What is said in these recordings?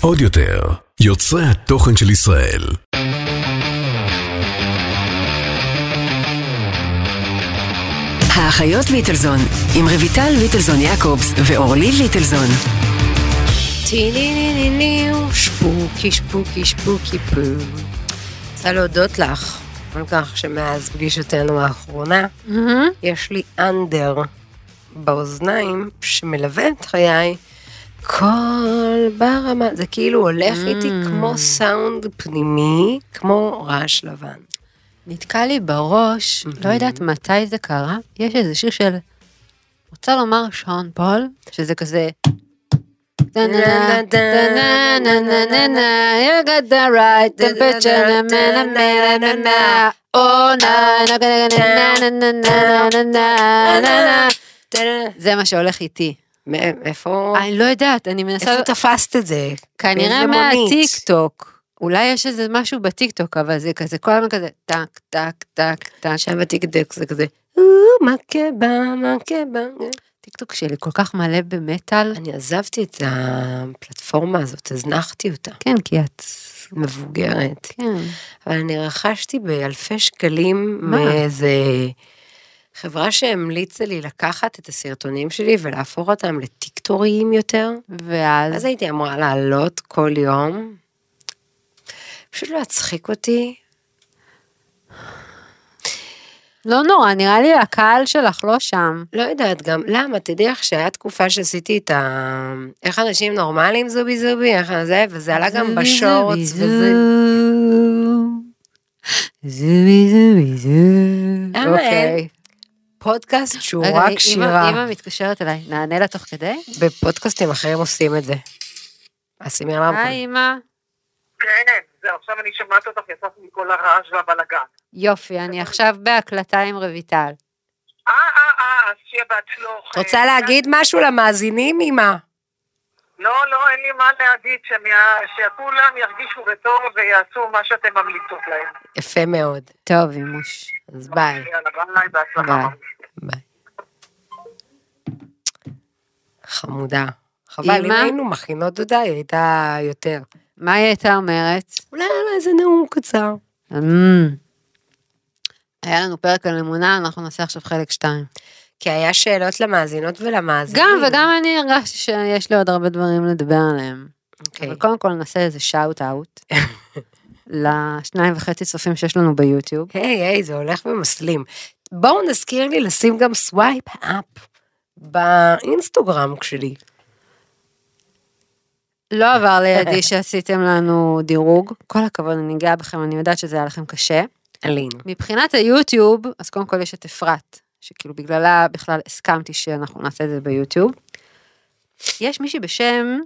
עוד יותר, יוצרי התוכן של ישראל. האחיות ליטלזון, עם רויטל ליטלזון יעקובס ואורלי ליטלזון. שפוקי, שפוקי, שפוקי פו. רוצה להודות לך על כך שמאז פגישתנו האחרונה, יש לי אנדר באוזניים שמלווה את חיי כל ברמה, זה כאילו הולך איתי כמו סאונד פנימי, כמו רעש לבן. נתקע לי בראש, לא יודעת מתי זה קרה, יש איזה שיר של, רוצה לומר שון פול, שזה כזה... You got the right temperature, na, na, na, na, na, na. Oh, na, na, na, na, na, na, na, na, na. זה מה שהולך איתי. מאיפה? אני לא יודעת, אני מנסה... איפה תפסת את זה? כנראה? מהטיק טוק. אולי יש איזה משהו בטיק טוק, אבל זה כזה כל הזמן כזה טק, טק, טק, טק. שם בטיקטוק זה כזה, "או, מכה בה, מכה בה. טיק טוק שלי כל כך מלא במטאל. אני עזבתי את הפלטפורמה הזאת, הזנחתי אותה. כן, כי את... מבוגרת. כן. אבל אני רכשתי באלפי שקלים מה? חברה שהמליצה לי לקחת את הסרטונים שלי ולהפוך אותם לטיקטוריים יותר. ואז... אז הייתי אמורה לעלות כל יום. פשוט להצחיק אותי. לא נורא, נראה לי הקהל שלך לא שם. לא יודעת גם, למה? תדעי לך שהיה תקופה שעשיתי את ה... איך אנשים נורמליים זובי זובי, איך זה, וזה עלה גם בשורטס, וזה... זובי זובי זובי. למה אין? פודקאסט שהוא רגע, רק אמא- שירה. אמא מתקשרת אליי, נענה לה תוך כדי? בפודקאסטים אחרים עושים את זה. אז שימי רמפון. היי אמא. כן, זהו, עכשיו אני שומעת אותך, יצאתי מכל הרעש והבלאגן. יופי, אני עכשיו בהקלטה עם רויטל. אה, אה, אה, אז שיהיה בהצלוח. את רוצה להגיד משהו למאזינים, אמא? לא, לא, אין לי מה להגיד, שכולם ירגישו בטוב ויעשו מה שאתם ממליצות להם. יפה מאוד. טוב, אימוש. אז ביי. ביי. חמודה. חבל, אם? היינו מכינות אותה, היא הייתה יותר. מה היא הייתה אומרת? אולי היה לה איזה נאום קצר. אמ. היה לנו פרק על אמונה, אנחנו נעשה עכשיו חלק שתיים. כי היה שאלות למאזינות ולמאזינים. גם וגם אני הרגשתי שיש לי עוד הרבה דברים לדבר עליהם. אוקיי. אבל קודם כל נעשה איזה shout out לשניים וחצי צופים שיש לנו ביוטיוב. היי, היי, זה הולך ומסלים. בואו נזכיר לי לשים גם swipe up באינסטגרם שלי. לא עבר לידי שעשיתם לנו דירוג, כל הכבוד, אני גאה בכם, אני יודעת שזה היה לכם קשה. עלינו. מבחינת היוטיוב, אז קודם כל יש את אפרת, שכאילו בגללה בכלל הסכמתי שאנחנו נעשה את זה ביוטיוב. יש מישהי בשם,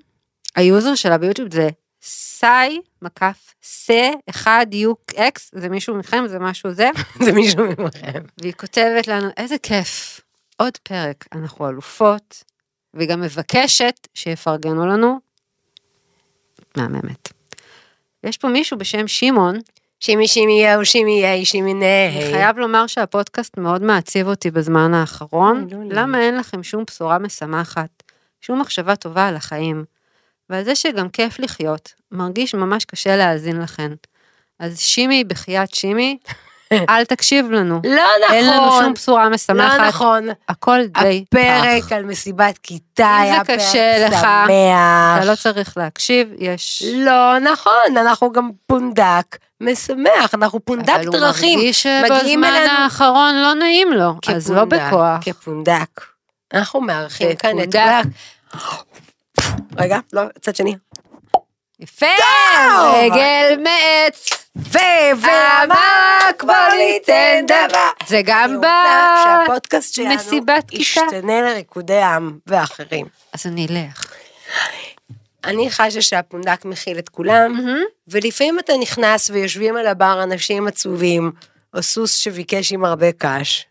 היוזר שלה ביוטיוב זה סי מקף סה 1 יוק אקס, זה מישהו מכם, זה משהו זה, זה מישהו ממכם. והיא כותבת לנו, איזה כיף, עוד פרק, אנחנו אלופות, והיא גם מבקשת שיפרגנו לנו. מהממת. יש פה מישהו בשם שמעון, שימי שימי יאו, שימי יאי, שימי אני נהי. חייב לומר שהפודקאסט מאוד מעציב אותי בזמן האחרון. למה אין לכם שום בשורה משמחת, שום מחשבה טובה על החיים, ועל זה שגם כיף לחיות, מרגיש ממש קשה להאזין לכן. אז שימי, בחייאת שימי, אל תקשיב לנו. לא נכון. אין לנו שום בשורה משמחת, לא נכון. הכל די הפרק פח. על מסיבת כיתה אם היה זה פרק קשה לך, שמח. אתה לא צריך להקשיב, יש... לא נכון, אנחנו גם פונדק משמח, אנחנו פונדק אבל הוא דרכים. מרגיש שבזמן אלינו האחרון לא נעים לו, אז לא כפונדק, בכוח. כפונדק. אנחנו מארחים כאן את כפונדק. כולם. רגע, לא, צד שני. יפה, רגל מעץ. ו... והמק בוא ניתן דבר. זה גם אני רוצה שהפודקאסט שלנו במסיבת כיתה. ישתנה לריקודי עם ואחרים. אז אני אלך. אני חשה שהפונדק מכיל את כולם, ולפעמים אתה נכנס ויושבים על הבר אנשים עצובים, או סוס שביקש עם הרבה קש.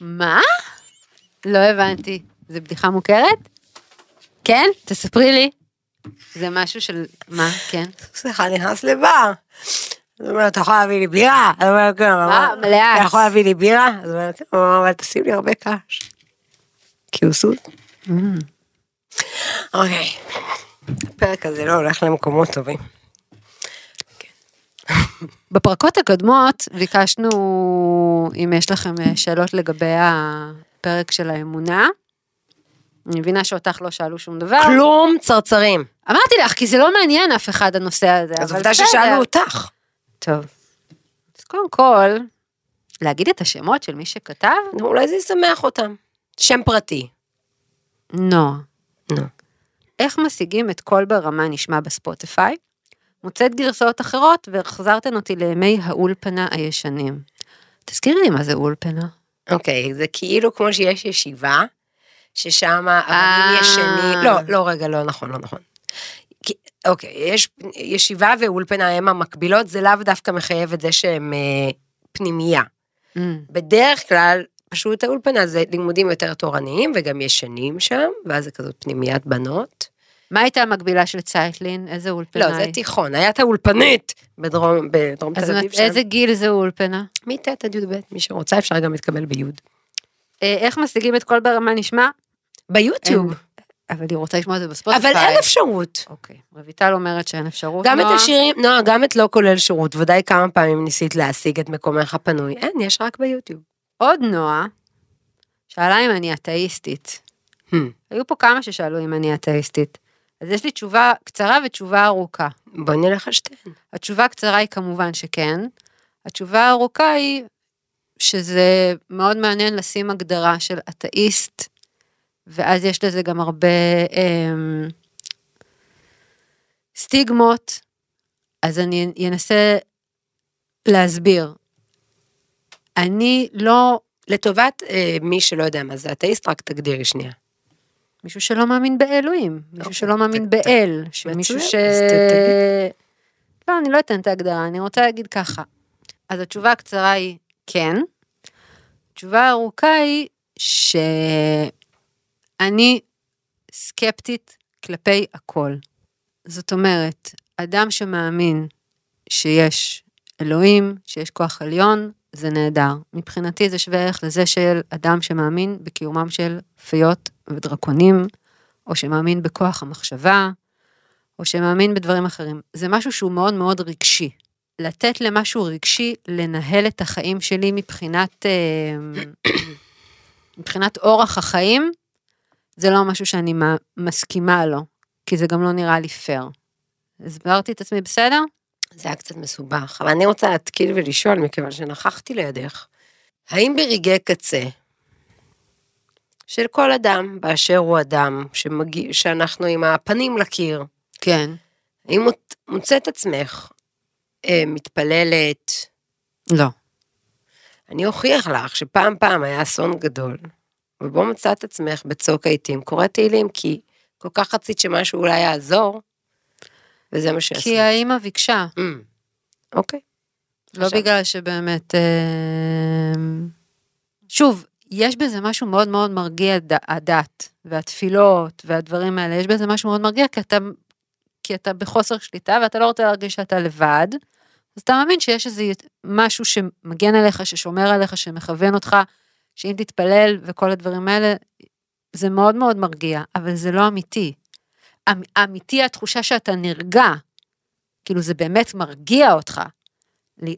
מה? לא הבנתי. זה בדיחה מוכרת? כן? תספרי לי. זה משהו של... מה? כן. סליחה, נכנס לבר. אז הוא אומר, אתה יכול להביא לי בירה? אז הוא אומר, כן, מה? אמר, מלאה. אתה יכול להביא לי בירה? אז הוא אומר, כן, הוא אומר, אבל תשים לי הרבה קש. כי הוא סוס. אוקיי. הפרק הזה לא הולך למקומות טובים. בפרקות הקודמות ביקשנו אם יש לכם אה, שאלות לגבי הפרק של האמונה. אני מבינה שאותך לא שאלו שום דבר. כלום צרצרים. אמרתי לך, כי זה לא מעניין אף אחד הנושא הזה. אז עובדה בסדר. ששאלנו אותך. טוב. אז קודם כל, להגיד את השמות של מי שכתב? אולי זה ישמח אותם. שם פרטי. נועה. נו. איך משיגים את קול ברמה נשמע בספוטיפיי? מוצאת גרסאות אחרות והחזרתן אותי לימי האולפנה הישנים. תזכירי לי מה זה אולפנה. אוקיי, זה כאילו כמו שיש ישיבה, ששם אה. הבנים ישנים, לא, לא, רגע, לא נכון, לא נכון. אוקיי, יש ישיבה ואולפנה הם המקבילות, זה לאו דווקא מחייב את זה שהם אה, פנימייה. Mm. בדרך כלל, פשוט האולפנה זה לימודים יותר תורניים, וגם ישנים שם, ואז זה כזאת פנימיית בנות. מה הייתה המקבילה של צייטלין? איזה אולפנה לא, זה? תיכון, היה את האולפנית בדרום, בדרום אז תל אביב. מת- איזה גיל זה אולפנה? מט' עד י"ב, מי שרוצה אפשר גם להתקבל בי'. אה, איך משיגים את קול ברמה נשמע? ביוטיוב. אין. אבל היא רוצה לשמוע את זה בספוטיפיי. אבל אין אפשרות. אוקיי, רויטל אומרת שאין אפשרות. גם את נועה. השירים, נועה, גם את לא כולל שירות, ודאי כמה פעמים ניסית להשיג את מקומך הפנוי. אין, יש רק ביוטיוב. עוד נועה, שאלה אם אני אתאיסטית. Hmm. היו פה כמה ששאלו אם אני אתאיסטית. אז יש לי תשובה קצרה ותשובה ארוכה. בוא נלך על שתיהן. התשובה הקצרה היא כמובן שכן. התשובה הארוכה היא שזה מאוד מעניין לשים הגדרה של אתאיסט, ואז יש לזה גם הרבה אמ, סטיגמות, אז אני אנסה להסביר. אני לא לטובת אה, מי שלא יודע מה זה אתאיסט, רק תגדירי שנייה. מישהו שלא מאמין באלוהים, מישהו אוקיי, שלא מאמין באל, שמישהו מצוין, ש... לא, אני לא אתן את ההגדרה, אני רוצה להגיד ככה. אז התשובה הקצרה היא כן. התשובה הארוכה היא שאני סקפטית כלפי הכל. זאת אומרת, אדם שמאמין שיש אלוהים, שיש כוח עליון, זה נהדר. מבחינתי זה שווה ערך לזה של אדם שמאמין בקיומם של פיות ודרקונים, או שמאמין בכוח המחשבה, או שמאמין בדברים אחרים. זה משהו שהוא מאוד מאוד רגשי. לתת למשהו רגשי לנהל את החיים שלי מבחינת, אה, מבחינת אורח החיים, זה לא משהו שאני מה- מסכימה לו, כי זה גם לא נראה לי פייר. הסברתי את עצמי בסדר? זה היה קצת מסובך, אבל אני רוצה להתקיל ולשאול, מכיוון שנכחתי לידך, האם ברגעי קצה של כל אדם באשר הוא אדם, שמגיע, שאנחנו עם הפנים לקיר, כן. האם מוצ- מוצאת עצמך אה, מתפללת, לא. אני אוכיח לך שפעם פעם היה אסון גדול, ובו מצאת עצמך בצוק העיתים, קוראת תהילים כי כל כך רצית שמשהו אולי יעזור, וזה מה שעשית. כי האימא ביקשה, Mm, אוקיי. לא עכשיו- בגלל שבאמת... אה, שוב, יש בזה משהו מאוד מאוד מרגיע, הד- הדת, והתפילות, והדברים האלה, יש בזה משהו מאוד מרגיע, כי אתה, כי אתה בחוסר שליטה, ואתה לא רוצה להרגיש שאתה לבד, אז אתה מאמין שיש איזה משהו שמגן עליך, ששומר עליך, שמכוון אותך, שאם תתפלל וכל הדברים האלה, זה מאוד מאוד מרגיע, אבל זה לא אמיתי. אמ- אמיתי התחושה שאתה נרגע, כאילו זה באמת מרגיע אותך.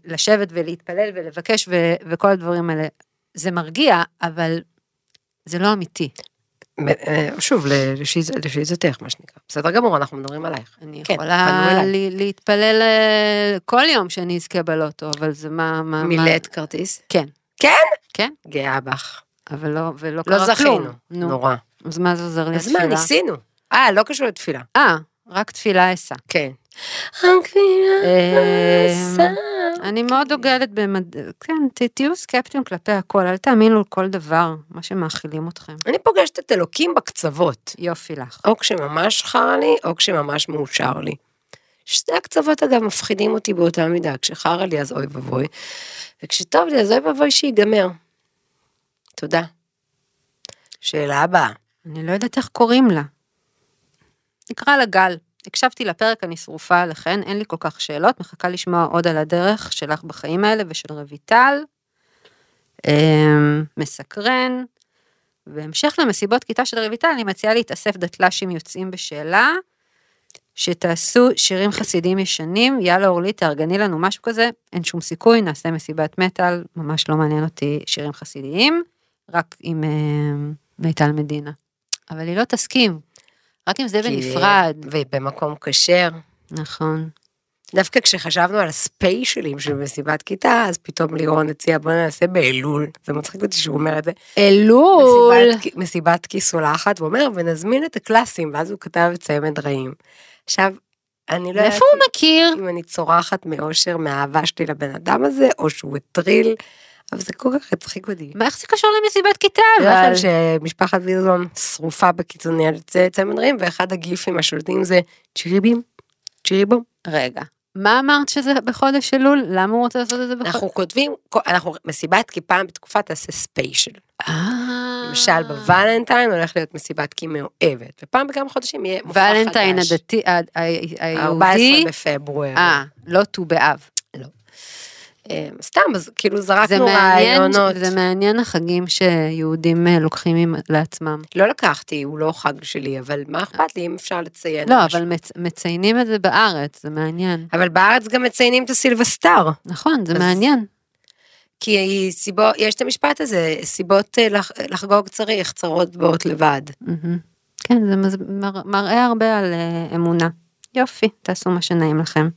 לשבת ולהתפלל ולבקש ו- וכל הדברים האלה. זה מרגיע, אבל זה לא אמיתי. אה, שוב, לשיזתך, מה שנקרא. בסדר גמור, אנחנו מדברים עלייך. אני כן, יכולה להתפלל אה, כל יום שאני אזכה בלוטו, אבל זה מה... מה מילאת כרטיס? כן. כן? כן. גאה בך. אבל לא, ולא לא קרה כלום. זכינו. נו, נורא. אז מה זה עוזר לי אז מה? ניסינו. אה, לא קשור לתפילה. אה, רק תפילה אשא. כן. אה, אני מאוד דוגלת במד... כן, תהיו סקפטיים כלפי הכל, אל תאמינו לכל דבר, מה שמאכילים אתכם. אני פוגשת את אלוקים בקצוות. יופי לך. או כשממש חרא לי, או כשממש מאושר לי. שני הקצוות אגב מפחידים אותי באותה מידה, כשחרא לי אז אוי ואבוי, וכשטוב לי אז אוי ואבוי שיגמר. תודה. שאלה הבאה. אני לא יודעת איך קוראים לה. נקרא לה גל. הקשבתי לפרק, אני שרופה עליכן, אין לי כל כך שאלות, מחכה לשמוע עוד על הדרך שלך בחיים האלה ושל רויטל. אמ, מסקרן. בהמשך למסיבות כיתה של רויטל, אני מציעה להתאסף דתל"שים יוצאים בשאלה, שתעשו שירים חסידים ישנים, יאללה אורלי, תארגני לנו משהו כזה, אין שום סיכוי, נעשה מסיבת מטאל, ממש לא מעניין אותי שירים חסידיים, רק עם אה, מיטל מדינה. אבל היא לא תסכים, רק אם זה כי- בנפרד. ובמקום כשר. נכון. דווקא כשחשבנו על הספיישלים של מסיבת כיתה, אז פתאום לירון הציע בוא נעשה באלול. זה מצחיק אותי שהוא אומר את זה. אלול. מסיבת, מסיבת כיסולחת, הוא אומר, ונזמין את הקלאסים, ואז הוא כתב את צמד רעים. עכשיו, אני לא יודעת מאיפה הוא מכיר? אם אני צורחת מאושר מהאהבה שלי לבן אדם הזה, או שהוא הטריל, אבל זה כל כך הצחיק אותי. מה, איך זה קשור למסיבת כיתה? אבל... שמשפחת ויזלון שרופה בקיצוני על צמד רעים, ואחד הגיפים השולטים זה צ'יריבים, צ'יריבום. רגע, מה אמרת שזה בחודש אלול? למה הוא רוצה לעשות את זה בחודש? אנחנו כותבים, אנחנו מסיבת כי פעם בתקופה תעשה ספיישל. אה. למשל בוולנטיין הולך להיות מסיבת כי מאוהבת, ופעם בכמה חודשים יהיה מופע חדש. ולנטיין הדתי, ה- ה- 14 היהודי, בפברואר. אה, לא ט"ו באב. אה, סתם, אז כאילו זה זרקנו רעיונות. זה מעניין החגים שיהודים אה, לוקחים עם- לעצמם. לא לקחתי, הוא לא חג שלי, אבל מה אכפת לי אם אפשר לציין לא. אבל מצ- מציינים את זה בארץ, זה מעניין. אבל בארץ גם מציינים את הסילבסטר. נכון, זה אז- מעניין. כי סיבות, יש את המשפט הזה, סיבות אה, לח, לחגוג צריך, צרות באות לבד. כן, זה מז- מר- מראה הרבה על אה, אמונה. יופי, תעשו מה שנעים לכם.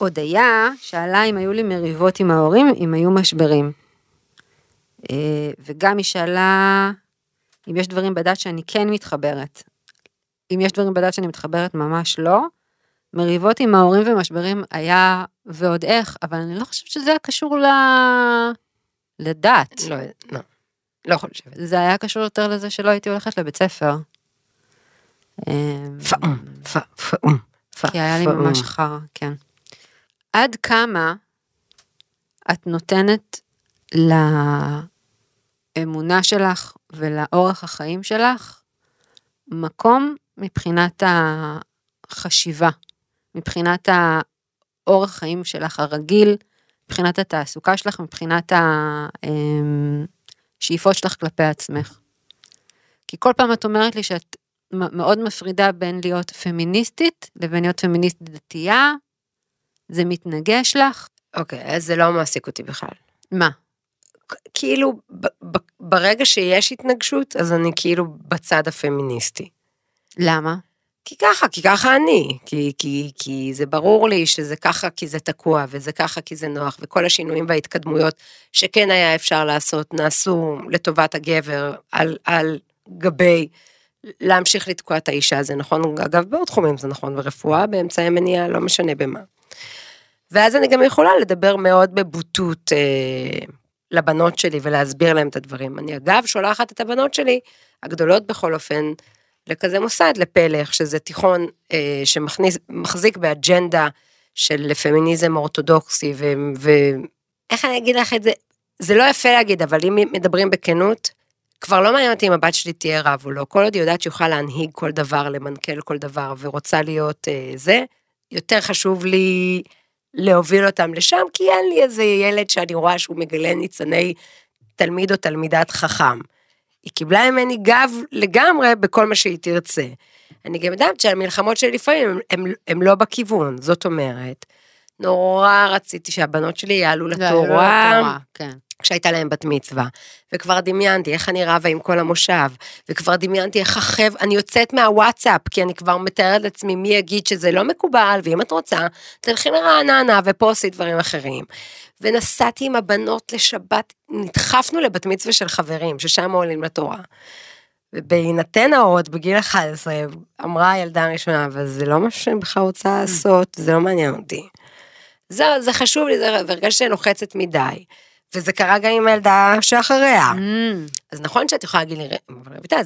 הודיה שאלה אם היו לי מריבות עם ההורים, אם היו משברים. אה, וגם היא שאלה אם יש דברים בדת שאני כן מתחברת. אם יש דברים בדת שאני מתחברת, ממש לא. מריבות עם ההורים ומשברים היה ועוד איך, אבל אני לא חושבת שזה היה קשור ל... לדת. לא, לא, לא חושבת. זה היה קשור יותר לזה שלא הייתי הולכת לבית ספר. אמ, פאום, פא- פאום, פא- כי היה לי פאום. ממש חרא, כן. עד כמה את נותנת לאמונה שלך ולאורח החיים שלך מקום מבחינת החשיבה, מבחינת האורח חיים שלך הרגיל, מבחינת התעסוקה שלך, מבחינת השאיפות שלך כלפי עצמך. כי כל פעם את אומרת לי שאת מאוד מפרידה בין להיות פמיניסטית לבין להיות פמיניסטית דתייה, זה מתנגש לך, אוקיי, אז זה לא מעסיק אותי בכלל. מה? כאילו, ברגע שיש התנגשות, אז אני כאילו בצד הפמיניסטי. למה? כי ככה, כי ככה אני, כי, כי, כי זה ברור לי שזה ככה כי זה תקוע, וזה ככה כי זה נוח, וכל השינויים וההתקדמויות שכן היה אפשר לעשות, נעשו לטובת הגבר על, על גבי להמשיך לתקוע את האישה, זה נכון, אגב, בעוד תחומים זה נכון, ברפואה, באמצעי מניעה, לא משנה במה. ואז אני גם יכולה לדבר מאוד בבוטות אה, לבנות שלי ולהסביר להם את הדברים. אני אגב שולחת את הבנות שלי, הגדולות בכל אופן, לכזה מוסד, לפלך, שזה תיכון אה, שמחזיק באג'נדה של פמיניזם אורתודוקסי, ו- ואיך אני אגיד לך את זה? זה לא יפה להגיד, אבל אם מדברים בכנות, כבר לא מעניין אותי אם הבת שלי תהיה רב או לא, כל עוד היא יודעת שיוכל להנהיג כל דבר, למנכ"ל כל דבר, ורוצה להיות אה, זה, יותר חשוב לי להוביל אותם לשם, כי אין לי איזה ילד שאני רואה שהוא מגלה ניצני תלמיד או תלמידת חכם. היא קיבלה ממני גב לגמרי בכל מה שהיא תרצה. אני גם יודעת שהמלחמות שלי לפעמים הם לא בכיוון, זאת אומרת, נורא רציתי שהבנות שלי יעלו לתורה, כן. כשהייתה להם בת מצווה, וכבר דמיינתי איך אני רבה עם כל המושב, וכבר דמיינתי איך החב, אני יוצאת מהוואטסאפ, כי אני כבר מתארת לעצמי מי יגיד שזה לא מקובל, ואם את רוצה, תלכי לרעננה ופה עשי דברים אחרים. ונסעתי עם הבנות לשבת, נדחפנו לבת מצווה של חברים, ששם עולים לתורה. ובהינתן ההורות בגיל 11, אמרה הילדה הראשונה, אבל זה לא משהו שאני בכלל רוצה לעשות, זה לא מעניין אותי. זה, זה חשוב לי, זה הרגשתי שאני לוחצת מדי. וזה קרה גם עם הילדה שאחריה. Mm, אז נכון שאת יכולה להגיד לי, אבל רויטל,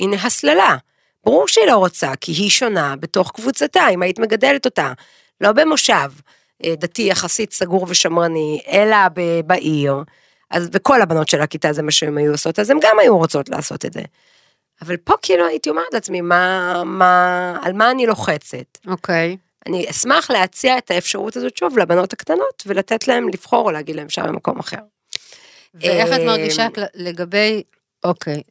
הנה הסללה. ברור שהיא לא רוצה, כי היא שונה בתוך קבוצתה, אם היית מגדלת אותה. לא במושב אה, דתי יחסית סגור ושמרני, אלא ב- בעיר. אז וכל הבנות של הכיתה זה מה שהן היו עושות, אז הן גם היו רוצות לעשות את זה. אבל פה כאילו הייתי אומרת לעצמי, מה, מה, על מה אני לוחצת? אוקיי. אני אשמח להציע את האפשרות הזאת שוב לבנות הקטנות ולתת להם לבחור או להגיד להם שם במקום אחר. ואיך את אמ, מרגישה לגבי, אוקיי,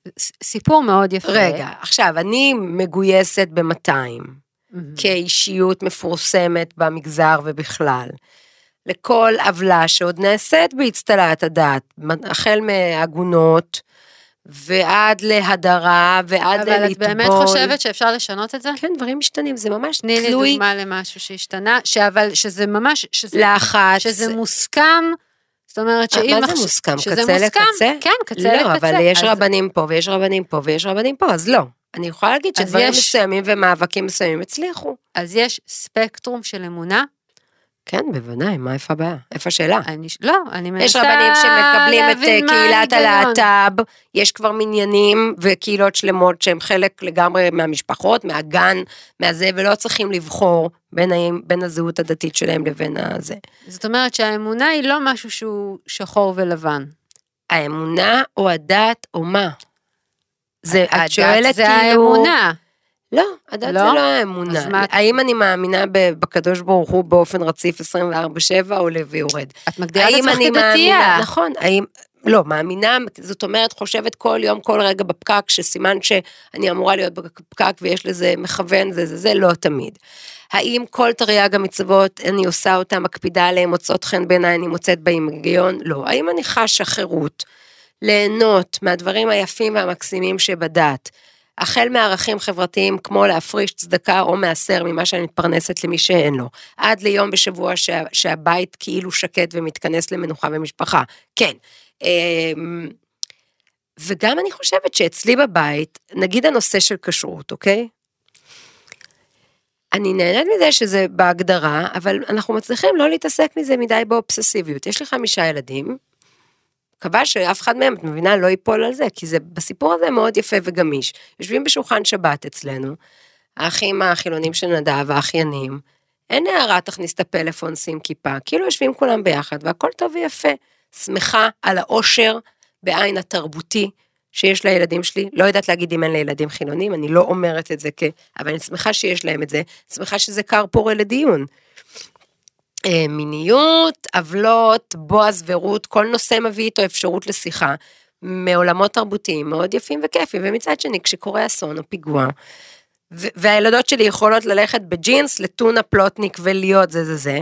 סיפור מאוד יפה. רגע, עכשיו, אני מגויסת ב-200, מהמם. כאישיות מפורסמת במגזר ובכלל. לכל עוולה שעוד נעשית באצטלת הדת, החל מעגונות ועד להדרה ועד אבל ללטבול. את באמת חושבת שאפשר לשנות את זה? כן, דברים משתנים, זה ממש תני לי תלוי דוגמה למשהו שהשתנה, שאבל, שזה ממש, שזה, לחץ. שזה מוסכם, זאת אומרת שאם... מה זה מוסכם? שזה קצה מוסכם, לקצה? כן, קצה לקצה. לא, אבל יש אז- רבנים פה ויש רבנים פה ויש רבנים פה, אז לא. אני יכולה להגיד שדברים יש- מסוימים ומאבקים מסוימים הצליחו. אז יש ספקטרום של אמונה, כן, בוודאי, מה איפה הבעיה? איפה השאלה? אני, לא, אני מנסה יש רבנים שמקבלים את להבין מה אה, קהילת ההיגיון. הלהט"ב, יש כבר מניינים וקהילות שלמות שהם חלק לגמרי מהמשפחות, מהגן, מהזה, ולא צריכים לבחור בין, בין הזהות הדתית שלהם לבין הזה. זאת אומרת שהאמונה היא לא משהו שהוא שחור ולבן. האמונה או הדת או מה? זה, הדת את שואלת זה כאילו... האמונה. לא, הדת לא? זה לא האמונה. מה האם אני מאמינה בקדוש ברוך הוא באופן רציף 24-7 עולה ויורד? את מגדירה את עצמך אני כדתייה. מאמינה, נכון, האם, לא, מאמינה, זאת אומרת, חושבת כל יום, כל רגע בפקק, שסימן שאני אמורה להיות בפקק ויש לזה מכוון, זה זה זה, לא תמיד. האם כל תרי"ג המצוות, אני עושה אותן, מקפידה עליהן, מוצאות חן בעיניי, אני מוצאת בהן היגיון? לא. האם אני חשה חירות ליהנות מהדברים היפים והמקסימים שבדת, החל מערכים חברתיים כמו להפריש צדקה או מעשר ממה שאני מתפרנסת למי שאין לו, עד ליום בשבוע שה, שהבית כאילו שקט ומתכנס למנוחה ומשפחה, כן. אמ, וגם אני חושבת שאצלי בבית, נגיד הנושא של כשרות, אוקיי? אני נהנית מזה שזה בהגדרה, אבל אנחנו מצליחים לא להתעסק מזה מדי באובססיביות. יש לי חמישה ילדים, מקווה שאף אחד מהם, את מבינה, לא ייפול על זה, כי זה בסיפור הזה מאוד יפה וגמיש. יושבים בשולחן שבת אצלנו, האחים החילונים של נדב, האחיינים, אין הערה, תכניס את הפלאפון, שים כיפה, כאילו יושבים כולם ביחד, והכל טוב ויפה. שמחה על העושר בעין התרבותי שיש לילדים שלי, לא יודעת להגיד אם אין לילדים חילונים, אני לא אומרת את זה כ... אבל אני שמחה שיש להם את זה, שמחה שזה כר פורה לדיון. אה, מיניות, עוולות, בועז ורות, כל נושא מביא איתו אפשרות לשיחה. מעולמות תרבותיים מאוד יפים וכיפים, ומצד שני כשקורה אסון או פיגוע, והילדות שלי יכולות ללכת בג'ינס לטונה פלוטניק ולהיות זה זה זה,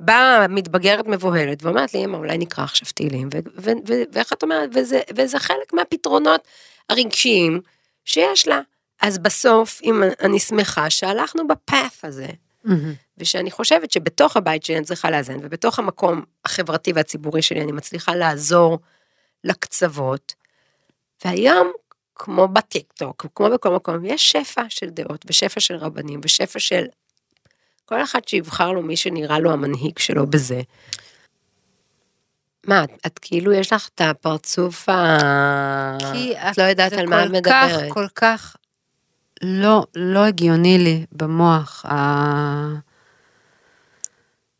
באה מתבגרת מבוהלת ואומרת לי, אמא, אולי נקרא עכשיו תהילים, ואיך את אומרת, וזה, וזה חלק מהפתרונות הרגשיים שיש לה. אז בסוף, אם אני שמחה שהלכנו בפאף הזה, מהמם. ושאני חושבת שבתוך הבית שלי אני צריכה לאזן, ובתוך המקום החברתי והציבורי שלי אני מצליחה לעזור לקצוות. והיום, כמו בטיקטוק, כמו בכל מקום, יש שפע של דעות, ושפע של רבנים, ושפע של... כל אחד שיבחר לו מי שנראה לו המנהיג שלו בזה. מה, את, את כאילו, יש לך את הפרצוף ה... כי את לא יודעת זה על מה את כל כך, מדברת. כל כך לא, לא הגיוני לי במוח ה...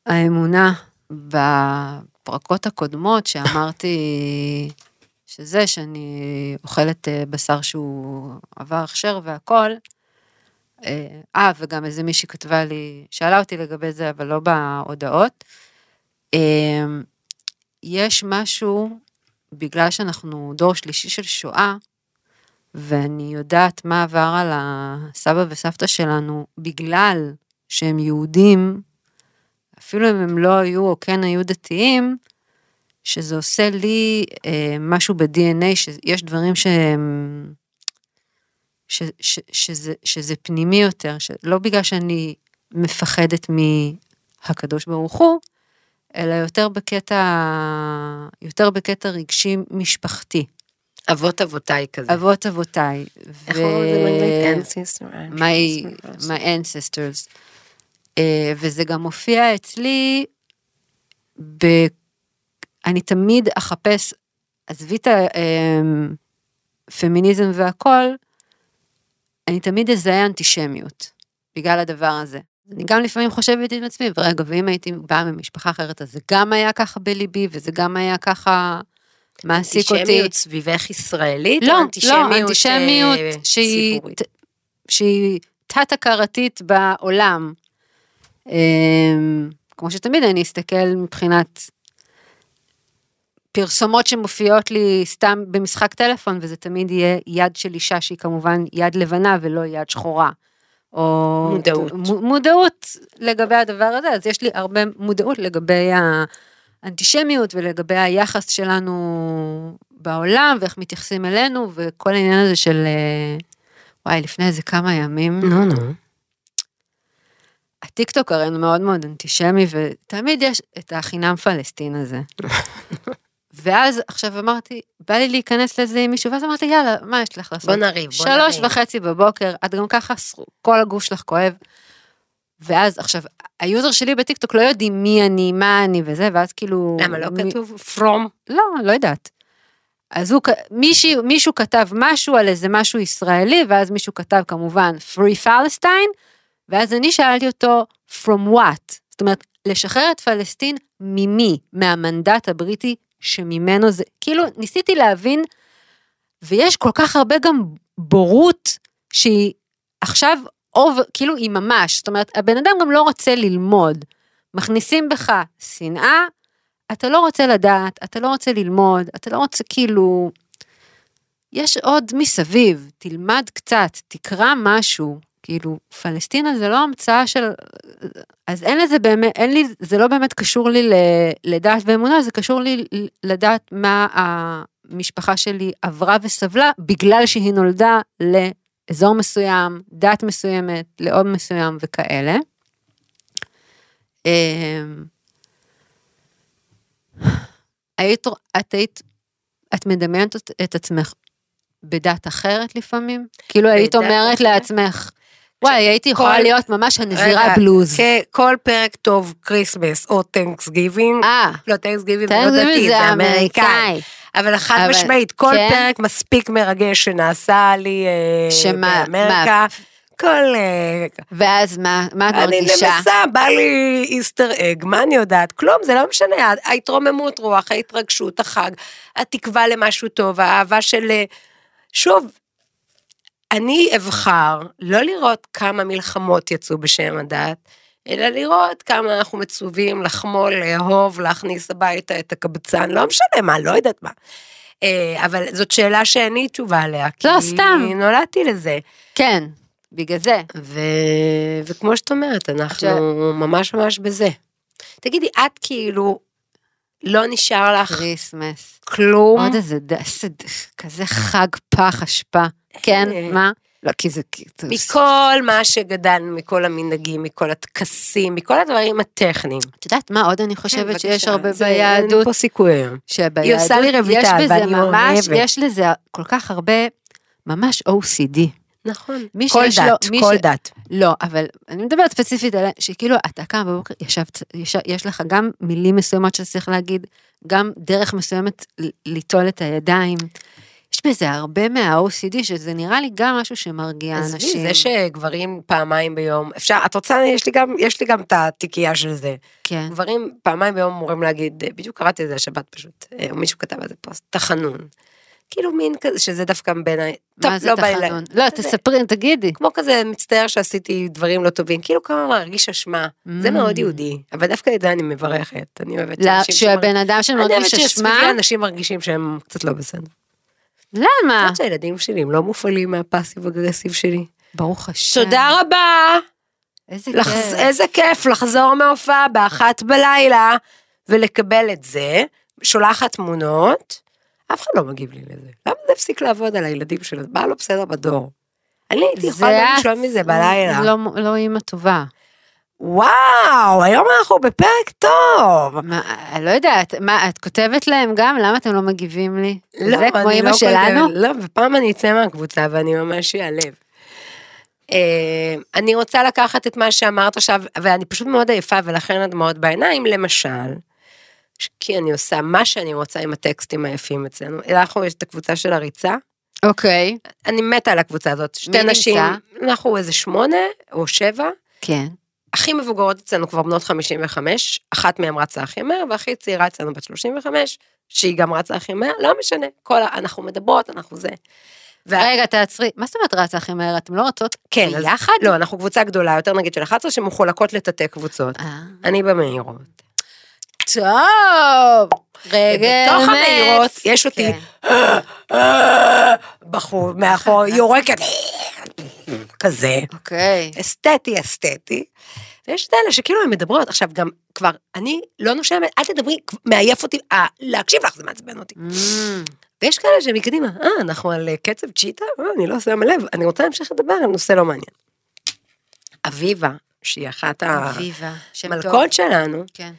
האמונה בפרקות הקודמות שאמרתי שזה שאני אוכלת אה, בשר שהוא עבר הכשר והכל. אה, אה, וגם איזה מישהי כתבה לי, שאלה אותי לגבי זה, אבל לא בהודעות. אה, יש משהו, בגלל שאנחנו דור שלישי של שואה, ואני יודעת מה עבר על הסבא וסבתא שלנו, בגלל שהם יהודים, אפילו אם הם לא היו או כן היו דתיים, שזה עושה לי אה, משהו ב-DNA, שיש דברים שהם... ש, ש, שזה, שזה פנימי יותר, לא בגלל שאני מפחדת מהקדוש ברוך הוא, אלא יותר בקטע, יותר בקטע רגשי משפחתי. אבות אבותיי כזה. אבות אבותיי. איך אומרים את זה באנגלית? Ancestor, my, ancestors. Uh, וזה גם מופיע אצלי, ב... אני תמיד אחפש, עזבי את הפמיניזם והכל, אני תמיד אזהה אנטישמיות, בגלל הדבר הזה. אני גם לפעמים חושבת עם עצמי, ורגע, ואם הייתי באה ממשפחה אחרת, אז זה גם היה ככה בליבי, וזה גם היה ככה מעסיק אותי. אנטישמיות סביבך ישראלית? לא, אנטישמיות, לא, אנטישמיות אה, שהיא, תת-הכרתית בעולם. אמ, כמו שתמיד אני אסתכל מבחינת פרסומות שמופיעות לי סתם במשחק טלפון, וזה תמיד יהיה יד של אישה שהיא כמובן יד לבנה ולא יד שחורה. או... מודעות. מודעות לגבי הדבר הזה, אז יש לי הרבה מודעות לגבי האנטישמיות ולגבי היחס שלנו בעולם, ואיך מתייחסים אלינו, וכל העניין הזה של... אה, וואי, לפני איזה כמה ימים, נו, נו. הטיקטוק הרי הוא מאוד מאוד אנטישמי, ותמיד יש את החינם פלסטין הזה. ואז עכשיו אמרתי, בא לי להיכנס לזה עם מישהו, ואז אמרתי, יאללה, מה יש לך לעשות? בוא נריב, בוא שלוש נריב. וחצי בבוקר, את גם ככה, כל הגוף שלך כואב. ואז עכשיו, ה user שלי בטיקטוק לא יודעים מי אני, מה אני וזה, ואז כאילו... למה לא מי- כתוב from? לא, לא יודעת. אז הוא, מישהו, מישהו כתב משהו על איזה משהו ישראלי, ואז מישהו כתב כמובן Free Palestine, ואז אני שאלתי אותו From what? זאת אומרת, לשחרר את פלסטין ממי? מהמנדט הבריטי שממנו זה, כאילו ניסיתי להבין, ויש כל כך הרבה גם בורות שהיא עכשיו, אוב, כאילו היא ממש, זאת אומרת, הבן אדם גם לא רוצה ללמוד. מכניסים בך שנאה, אתה לא רוצה לדעת, אתה לא רוצה ללמוד, אתה לא רוצה כאילו... יש עוד מסביב, תלמד קצת, תקרא משהו, כאילו, פלסטינה זה לא המצאה של... אז אין לזה באמת, אין לי, זה לא באמת קשור לי ל- לדת ואמונה, זה קשור לי לדעת מה המשפחה שלי עברה וסבלה, בגלל שהיא נולדה לאזור מסוים, דת מסוימת, לאום מסוים וכאלה. אמ, היית, את היית, את מדמיינת את- עצמך בדת אחרת לפעמים? כאילו היית אומרת אחרת? לעצמך, וואי, הייתי יכולה להיות ממש הנזירה בלוז. כל פרק טוב Christmas או Thanksgiving. אה, לא, Thanksgiving זה לא דתי, זה אמריקאי. אבל חד אבל- משמעית, כל כן. פרק מספיק מרגש שנעשה לי אה, שמה- באמריקה. כל... אה, ואז מה, מה את אני מרגישה? נמסה, בא לי Easter egg, מה אני יודעת? כלום, זה לא משנה, ההתרוממות רוח, ההתרגשות, החג, התקווה למשהו טוב, האהבה של... אה, שוב, אני אבחר לא לראות כמה מלחמות יצאו בשם הדת, אלא לראות כמה אנחנו מצווים לחמול, לאהוב, להכניס הביתה את הקבצן, לא משנה מה, לא יודעת מה. אה, אבל זאת שאלה שאין לי תשובה עליה. לא, כי סתם. נולדתי לזה. כן, בגלל זה. ו... וכמו שאת אומרת, אנחנו עכשיו- ממש ממש בזה. תגידי, את כאילו, לא נשאר לך Christmas. כלום? עוד איזה, איזה כזה חג פח אשפה. כן, אה. מה? לא, כי זה... מכל מה שגדלנו, מכל המנהגים, מכל הטקסים, מכל הדברים הטכניים. את יודעת מה עוד אני חושבת כן, שיש הרבה זה- ביהדות? אין פה סיכוי היום. שביהדות היא עושה לי רויטל, יש בזה ואני ממש, אוהבת. יש לזה כל כך הרבה, ממש OCD. נכון. מי כל שיש לו- דת, מי כל ש- דת. לא, אבל אני מדברת ספציפית על שכאילו אתה קם בבוקר, ישבת, יש, יש לך גם מילים מסוימות שאתה צריך להגיד, גם דרך מסוימת ליטול את הידיים. בזה הרבה מה-OCD, שזה נראה לי גם משהו שמרגיע עזבי, אנשים. זה שגברים פעמיים ביום, אפשר, את רוצה, יש לי גם, יש לי גם את התיקייה של זה. כן. גברים פעמיים ביום אמורים להגיד, בדיוק קראתי את זה השבת פשוט, אה, מישהו כתב על זה פוסט, תחנון. כאילו מין כזה, שזה דווקא בעיניי, טוב, זה לא תחנון? לא, זה- תספרי, תגידי. כמו כזה מצטער שעשיתי דברים לא טובים, כאילו כמה מרגיש אשמה, זה Mm. מאוד יהודי, אבל דווקא את זה אני מברכת, אני אוהבת לא, שאנשים שהבן אדם אני שמרגיש אוהבת אשמה, שסביבי אנשים מרגישים שהם קצת לא בסדר. את למה? יודעת שהילדים שלי הם לא מופעלים מהפאסיב אגרסיב שלי. ברוך השם. תודה רבה, איזה לחז... כיף. איזה כיף לחזור מההופעה באחת בלילה ולקבל את זה, שולחת תמונות, אף אחד לא מגיב לי לזה. למה זה הפסיק לעבוד על הילדים שלו? מה לא בסדר בדור? אני הייתי יכולה גם את- לשלום מזה בלילה. לא, לא אימא טובה. וואו, היום אנחנו בפרק טוב. מה, לא יודעת, מה, את כותבת להם גם? למה אתם לא מגיבים לי? לא, זה כמו אימא לא שלנו? כותבת- לא, ופעם אני אצא מהקבוצה ואני ממש אעלב. אה, אני רוצה לקחת את מה שאמרת עכשיו, ואני פשוט מאוד עייפה ולכן הדמעות בעיניים, למשל, כי אני עושה מה שאני רוצה עם הטקסטים היפים אצלנו. אנחנו, יש את הקבוצה של הריצה, אוקיי, אני מתה על הקבוצה הזאת. שתי מי נמצא? נשים, אנחנו איזה שמונה או שבע, כן. הכי מבוגרות אצלנו כבר בנות 55, אחת מהן רצה הכי מהר, והכי צעירה אצלנו בת 35, שהיא גם רצה הכי מהר, לא משנה, כל ה... אנחנו מדברות, אנחנו זה. וה- רגע, תעצרי, מה זאת אומרת רצה הכי מהר? אתם לא רצות כן, אז- ביחד? לא, אנחנו קבוצה גדולה, יותר נגיד של 11, שמחולקות לתתי קבוצות. אה, אני במהירות. טוב. רגע, בתוך. המהירות יש אותי כן. בחור מאחור, יורקת כזה, אוקיי. אסתטי אסתטי. ויש את אלה שכאילו הן מדברות, עכשיו גם כבר, אני לא נושמת, אל תדברי, מעייף אותי, אה, להקשיב לך זה מעצבן אותי. Mm, ויש כאלה שמקדימה, אה, אנחנו על אה, קצב צ'יטה? אה, אני לא שמה לב, אני רוצה להמשיך לדבר על נושא לא מעניין. אביבה, שהיא אחת. המלכות שלנו, כן.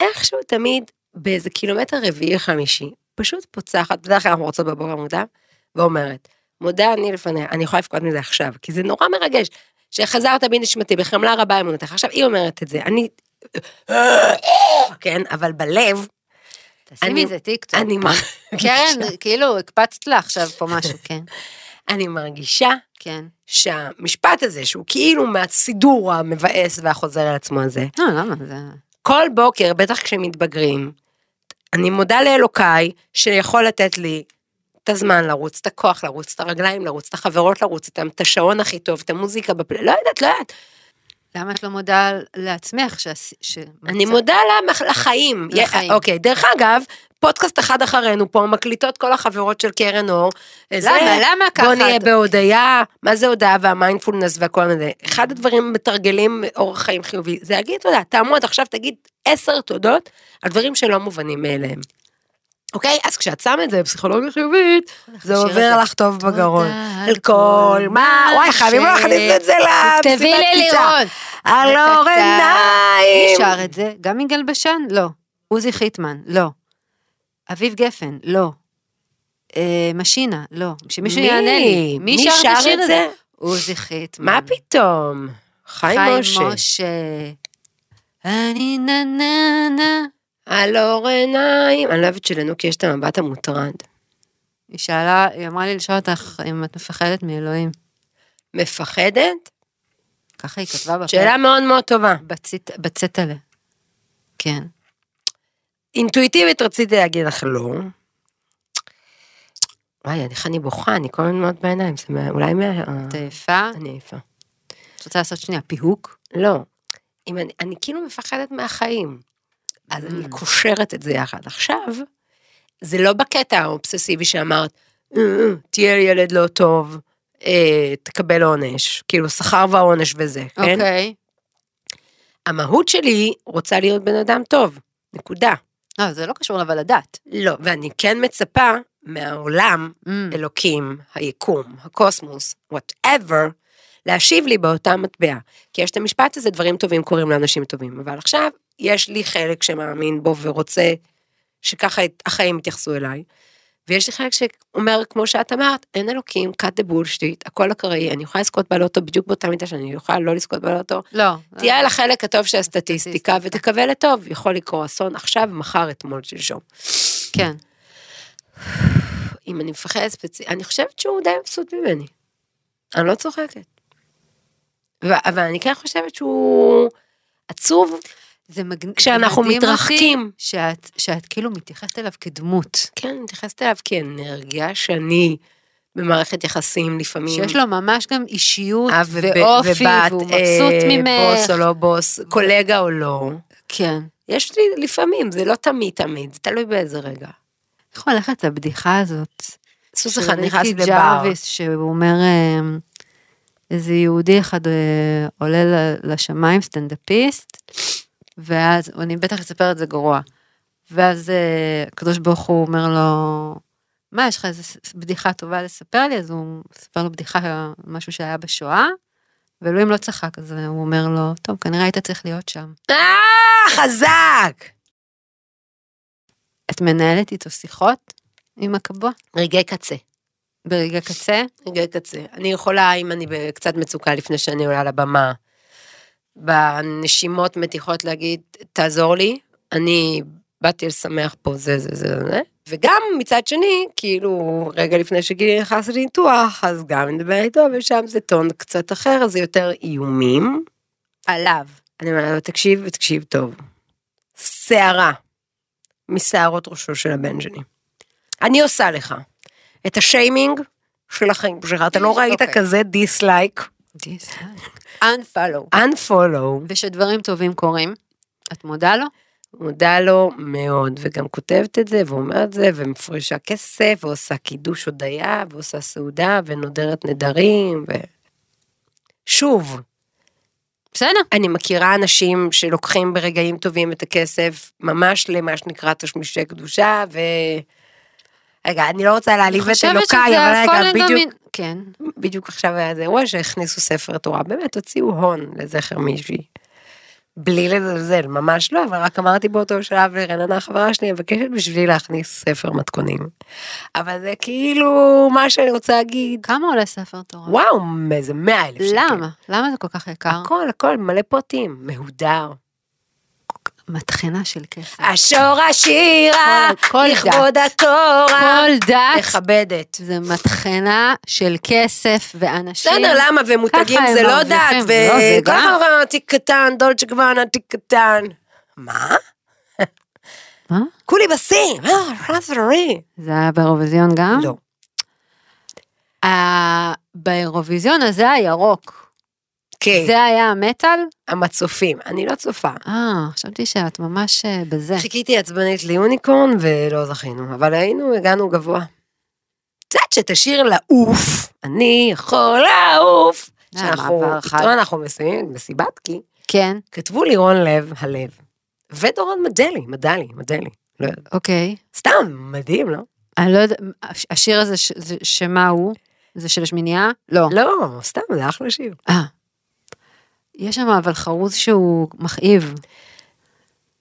איכשהו תמיד באיזה קילומטר רביעי חמישי, פשוט פוצחת, בדרך כלל אנחנו רצות בבוקר מוקדם, ואומרת, מודה אני לפניך, אני יכולה לבכות מזה עכשיו, כי זה נורא מרגש, שהחזרת בי נשמתי, בחמלה רבה אמונתך. עכשיו היא אומרת את זה, אני... כן, אבל בלב, תשימי איזה טיקטוק. אני מרגישה, קרן, כאילו, הקפצת לה עכשיו פה משהו, כן. אני מרגישה כן. שהמשפט הזה, שהוא כאילו מהסידור המבאס והחוזר על עצמו הזה, לא, למה? זה... כל בוקר, בטח כשמתבגרים, אני מודה לאלוקיי שיכול לתת לי הזמן לרוץ, את הכוח לרוץ, את הרגליים לרוץ, את החברות לרוץ איתם, את השעון הכי טוב, את המוזיקה בפלא, לא יודעת, לא יודעת. למה את לא מודה לעצמך שעש- ש... אני מודה למח- לחיים. לחיים. אוקיי, דרך אגב, פודקאסט אחד אחרינו פה, מקליטות כל החברות של קרן אור. זה- למה? למה ככה? בוא נהיה בהודיה, מה זה הודיה והמיינדפולנס והכל הזה. אחד הדברים מתרגלים אורח חיים חיובי, זה להגיד תודה, תעמוד עכשיו, תגיד עשר תודות על דברים שלא מובנים מאליהם. אוקיי? אז כשאת שמה את זה בפסיכולוגיה חיובית, זה עובר. לך טוב בגרון. על כל מה, וואי, חייבים להכניס את זה תכתבי למסיבת לי. לירון. על אור מי עיניים. שר את זה? גם יגאל בשן? לא. עוזי חיטמן? לא. אביב גפן? לא. אה, משינה? לא. שמישהו מי? יענה לי. מי מי שר את? זה? עוזי חיטמן. מה פתאום? חיים משה. חיים משה. אני נה נה נה. על אור עיניים. אני לא אוהבת שלנוקי יש את המבט המוטרד. היא שאלה, היא אמרה לי לשאול אותך אם את מפחדת מאלוהים. מפחדת? ככה היא כתבה בפרק. שאלה מאוד מאוד טובה. בצית- בצטלה. כן. אינטואיטיבית רציתי להגיד לך לא. וואי, איך אני בוכה, אני כל הזמן מאוד בעיניים, זה אולי מה... את עייפה? אני עייפה. את רוצה לעשות שנייה פיהוק? לא. אם אני, אני כאילו מפחדת מהחיים. אז אני Mm. קושרת את זה יחד. עכשיו, זה לא בקטע האובססיבי שאמרת, "אה, אה, תהיה ילד לא טוב, אה, תקבל עונש. כאילו, שכר ועונש וזה, כן? אוקיי. המהות שלי רוצה להיות בן אדם טוב, נקודה. לא, זה לא קשור אבל לדת. לא, ואני כן מצפה מהעולם, Mm. אלוקים, היקום, הקוסמוס, whatever, להשיב לי באותה מטבע. כי יש את המשפט הזה, דברים טובים קורים לאנשים טובים. אבל עכשיו, יש לי חלק שמאמין בו ורוצה שככה החיים יתייחסו אליי. ויש לי חלק שאומר, כמו שאת אמרת, אין אלוקים, cut the bullshit, הכל אקראי, אני יכולה לזכות בלוטו בדיוק באותה מידה שאני יכולה לא לזכות בלוטו. לא. תהיה על החלק הטוב של הסטטיסטיקה הסטטיסטיקה. ותקווה לטוב, יכול לקרות אסון עכשיו, מחר, אתמול, שלשום. כן. אם אני מפחדת ספציפית, אני חושבת שהוא די מבסוט ממני. אני לא צוחקת. ו- אבל אני כן חושבת שהוא עצוב, זה מגניב. כשאנחנו מתרחקים. שאת, שאת כאילו מתייחסת אליו כדמות. כן, אני מתייחסת אליו כאנרגיה שאני במערכת יחסים לפעמים. שיש לו ממש גם אישיות אב וב- ואופי, ובת, והוא מבסוט אה, ממך. בוס או לא בוס, קולגה או לא. כן. יש לי לפעמים, זה לא תמיד תמיד, זה תלוי באיזה רגע. יכול ללכת לבדיחה הזאת. סוס אחד נכנס לבר. שהוא אומר, אה, איזה יהודי אחד אה, עולה לשמיים, סטנדאפיסט, ואז, אני בטח אספר את זה גרוע. ואז אה, הקדוש ברוך הוא אומר לו, מה, יש לך איזה בדיחה טובה לספר לי? אז הוא מספר לו בדיחה, משהו שהיה בשואה, ואלוהים לא צחק, אז הוא אומר לו, טוב, כנראה היית צריך להיות שם. אה, חזק! את מנהלת איתו שיחות עם הקבוע? רגעי קצה. ברגע קצה? רגעי קצה. אני יכולה, אם אני בקצת מצוקה לפני שאני עולה לבמה, בנשימות מתיחות להגיד, תעזור לי, אני באתי לשמח פה זה זה זה זה, וגם מצד שני, כאילו, רגע לפני שגילי נכנס לניתוח, אז גם אני מדבר איתו, ושם זה טון קצת אחר, זה יותר איומים. עליו. אני אומרת לו, תקשיב ותקשיב טוב. שערה משערות ראשו של הבן שלי. אני עושה לך את השיימינג של החיים שלך, אתה לא ראית אוקיי. כזה dislike, unfollow. unfollow. וכשדברים טובים קורים, את מודה לו? מודה לו מאוד, וגם כותבת את זה, ואומרת את זה, ומפרישה כסף, ועושה קידוש הודיה, ועושה סעודה, ונודרת נדרים, ו... שוב, בסדר. אני מכירה אנשים שלוקחים ברגעים טובים את הכסף, ממש למה שנקרא תשמישי קדושה, ו... רגע, אני לא רוצה להעליב את אלוקיי, אבל רגע, בדיוק, כן. בדיוק עכשיו היה איזה אירוע שהכניסו ספר תורה, באמת הוציאו הון לזכר מישהי. בלי לזלזל, ממש לא, אבל רק אמרתי באותו שלב לרננה החברה שלי, אני מבקשת בשבילי להכניס ספר מתכונים. אבל זה כאילו מה שאני רוצה להגיד, כמה עולה ספר תורה? וואו, איזה מאה אלף שקל. למה? למה זה כל כך יקר? הכל, הכל, מלא פרטים, מהודר. מטחנה של כסף. השור השירה, לכבוד התורה, כל דת מכבדת. זה מטחנה של כסף ואנשים. בסדר, למה? ומותגים הם זה לא דת. לא, וכל גם. הזמן תיק קטן, דולצ'ה גוואנה, תיק קטן. מה? מה? כולי בשיא, אה. זה היה באירוויזיון גם? לא. ה- באירוויזיון הזה הירוק. כן, זה היה המטאל? המצופים, אני לא צופה. אה, חשבתי שאת ממש אה, בזה. חיכיתי עצבנית ליוניקורן ולא זכינו, אבל היינו, הגענו גבוה. קצת שתשאיר לעוף, אני יכול לעוף. אה, שאנחנו. איתו אנחנו מסיימים את מסיבת כי, כן, כתבו לירון לב, הלב. ודורון מדלי, מדלי, מדלי. לא. אוקיי. סתם, מדהים, לא? אני לא יודעת, הש- השיר הזה, שמה הוא? זה של השמינייה? לא. לא, סתם, זה אחלה שיר. אה. יש שם אבל חרוז שהוא מכאיב.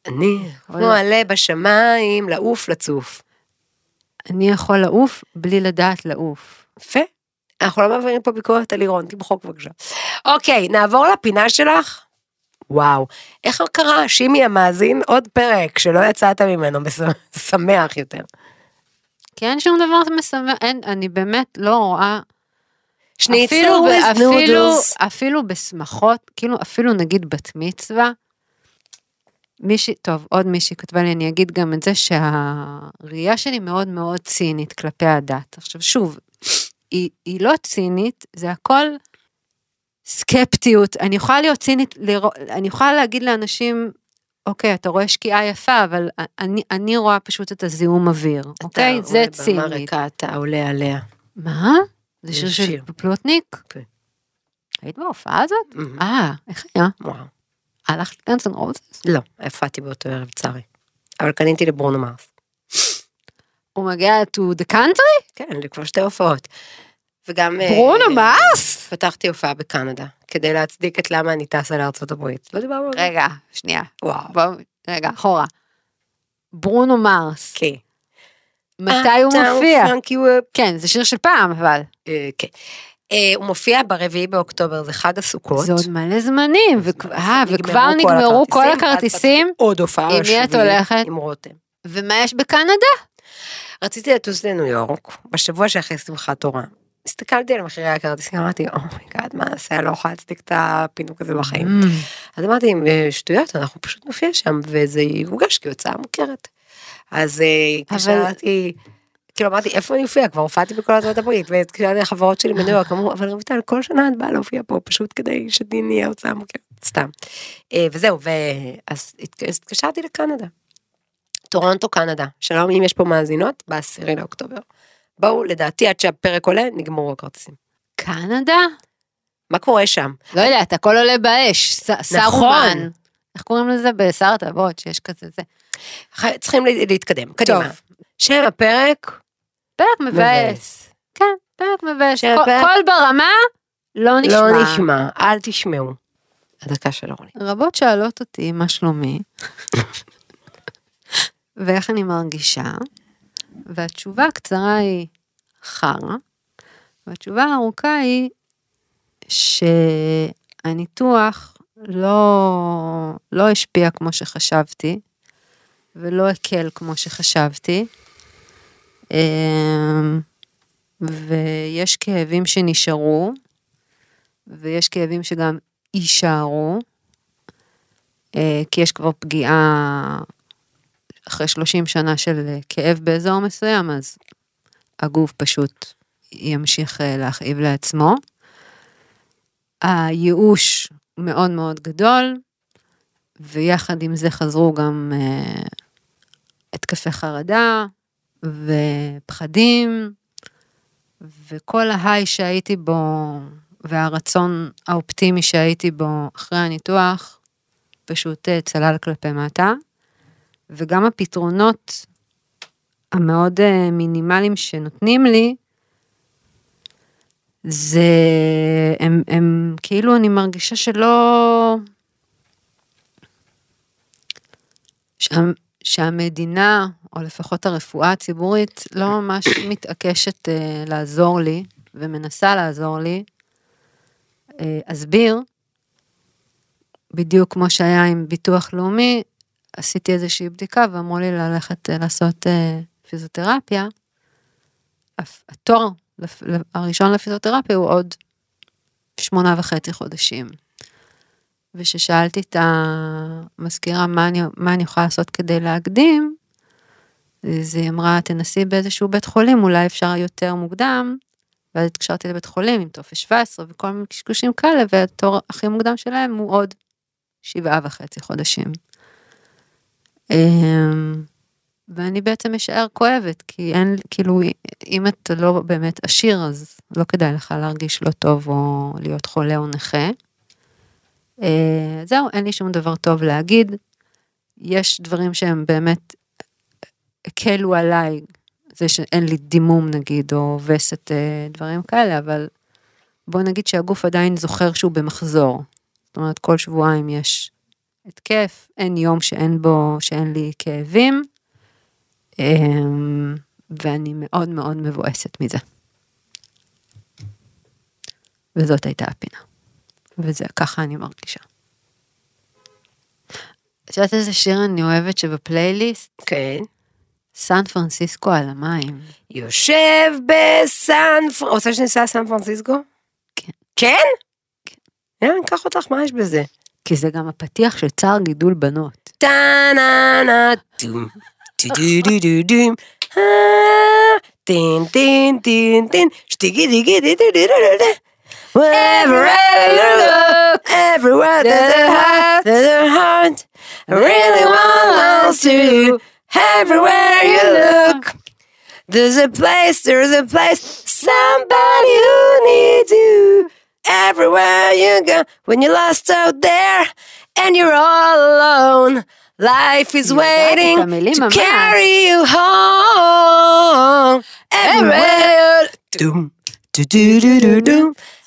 אני, כמו. עלה בשמיים, לעוף, לצוף. אני יכול לעוף בלי לדעת לעוף. יפה. אנחנו לא מעבירים פה ביקורת על לירון, תמחוק בבקשה. אוקיי, נעבור לפינה שלך. וואו, איך קרה, שימי המאזין, עוד פרק שלא יצאת ממנו, שמח יותר. כי אין שום דבר משמח, אין, אני באמת לא רואה, שניצל with אפילו, noodles. אפילו בשמחות, כאילו אפילו נגיד בת מצווה, מישהי, טוב, עוד מישהי כתבה לי, אני אגיד גם את זה שהראייה שלי מאוד מאוד צינית כלפי הדת. עכשיו שוב, היא, היא לא צינית, זה הכל סקפטיות. אני יכולה להיות צינית, לרא- אני יכולה להגיד לאנשים, אוקיי, אתה רואה שקיעה יפה, אבל אני, אני רואה פשוט את הזיהום אוויר, אוקיי? זה אתה רואה צינית. במרקע, אתה עולה עליה. מה? זה שיר של. פלוטניק? כן. היית בהופעה הזאת? אה, איך היה? וואו. הלכת ל Guns and Roses? לא, הופעתי באותו ערב, לצערי. אבל קניתי לברונו מרס. הוא מגיע to the country? כן, כבר שתי הופעות. וגם... אה, ברונו מרס? פתחתי הופעה בקנדה, כדי להצדיק את למה אני טסה לארצות הברית. לא דיברנו על זה? רגע, שנייה. וואו. רגע, אחורה. ברונו מרס, כן. מתי הוא מופיע? כן, זה שיר של פעם, אבל. אה, כן. אה, הוא מופיע ברביעי באוקטובר, זה חג הסוכות. זה עוד מלא זמנים, אה, וכבר נגמרו כל הכרטיסים. עוד הופעה עם מי את הולכת? עם רותם. ומה יש בקנדה? רציתי לטוס לניו יורק, בשבוע שאחרי שמחת תורה. הסתכלתי על מחירי הכרטיסים, אמרתי, oh my God, מה נעשה, לא יכולה להצדיק את הפינוק הזה בחיים. Mm. אז אמרתי, "אה, שטויות, אנחנו פשוט נופיע שם, וזה יוגש כהוצאה מוכרת. אז אה, התקשרתי, כאילו אמרתי, איפה אני אופיע? כבר הופעתי בכל ארצות הברית, והתקשרתי לחברות שלי בניו יורק, אמרו, אבל רויטל, כל שנה את באה להופיע פה, פשוט כדי שזה יהיה הוצאה מוכרת, סתם. אה, וזהו, ואז התק- התקשרתי לקנדה. טורונטו, קנדה. שלום, אם יש פה מאזינות, בעשירי לאוקטובר. בואו, לדעתי, עד שהפרק עולה, נגמרו הכרטיסים. קנדה? מה קורה שם? לא יודעת, הכל עולה באש. ס- סרומן. איך קוראים לזה? בשר הטבות, שיש כזה זה. צריכים לה- להתקדם, קדימה. טוב. שם הפרק, פרק מבאס. כן, פרק מבאס. קול ברמה, לא נשמע. לא נשמע, אל תשמעו. הדקה של אורלי. רבות שואלות אותי מה שלומי, ואיך אני מרגישה, והתשובה הקצרה היא חרא, והתשובה הארוכה היא שהניתוח לא, לא השפיע כמו שחשבתי, ולא הקל כמו שחשבתי, אמ, ויש כאבים שנשארו, ויש כאבים שגם יישארו, אה, כי יש כבר פגיעה אחרי 30 שנה של כאב באזור מסוים, אז הגוף פשוט ימשיך אה, להכאיב לעצמו. הייאוש מאוד מאוד גדול, ויחד עם זה חזרו גם אה, התקפי חרדה ופחדים, וכל ההיי שהייתי בו והרצון האופטימי שהייתי בו אחרי הניתוח, פשוט אה, צלל כלפי מטה. וגם הפתרונות המאוד אה, מינימליים שנותנים לי, זה, הם, הם כאילו אני מרגישה שלא, שה, שהמדינה, או לפחות הרפואה הציבורית, לא ממש מתעקשת uh, לעזור לי, ומנסה לעזור לי. Uh, אסביר, בדיוק כמו שהיה עם ביטוח לאומי, עשיתי איזושהי בדיקה ואמרו לי ללכת uh, לעשות uh, פיזיותרפיה. התור הראשון לפיזיותרפיה הוא עוד שמונה וחצי חודשים. וכששאלתי את המזכירה מה אני, מה אני יכולה לעשות כדי להקדים, אז היא אמרה, תנסי באיזשהו בית חולים, אולי אפשר יותר מוקדם. ואז התקשרתי לבית חולים עם טופס 17 וכל מיני קשקושים כאלה, והתור הכי מוקדם שלהם הוא עוד שבעה וחצי חודשים. אמ, ואני בעצם אשאר כואבת, כי אין, כאילו, אם אתה לא באמת עשיר, אז לא כדאי לך להרגיש לא טוב או להיות חולה או נכה. אה, זהו, אין לי שום דבר טוב להגיד. יש דברים שהם באמת הקלו עליי, זה שאין לי דימום נגיד, או וסת, אה, דברים כאלה, אבל בוא נגיד שהגוף עדיין זוכר שהוא במחזור. זאת אומרת, כל שבועיים יש התקף, אין יום שאין בו, שאין לי כאבים. אמ, ואני מאוד מאוד מבואסת מזה. וזאת הייתה הפינה. וזה ככה אני מרגישה. את יודעת איזה שיר אני אוהבת שבפלייליסט? כן. סן פרנסיסקו על המים. יושב בסן, רוצה שניסע לסן פרנסיסקו? כן. כן? כן. יאללה, ניקח אותך, מה יש בזה? כי זה גם הפתיח של צער גידול בנות. טה נה נה טום. טו-דו-דו-דו-דום. טין טין טין טין. שטיגי דיגי די דו דו דו דו. Wherever I look, everywhere there's a heart, there's a heart. I really want to you everywhere you look. There's a place, there's a place, somebody who needs you. Everywhere you go, when you're lost out there and you're all alone, life is waiting to carry you home. Everywhere. Doom, do do do do do.